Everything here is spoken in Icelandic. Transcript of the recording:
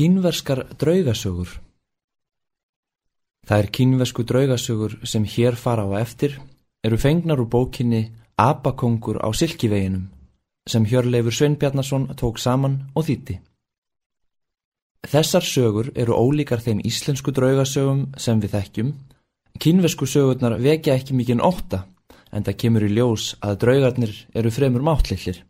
Kínverskar draugasögur Það er kínversku draugasögur sem hér fara á eftir eru fengnar úr bókinni Abakongur á Silkiveginum sem Hjörleifur Sveinbjarnason tók saman og þýtti. Þessar sögur eru ólíkar þeim íslensku draugasögum sem við þekkjum. Kínversku sögurnar vekja ekki mikinn óta en það kemur í ljós að draugarnir eru fremur máttlillir.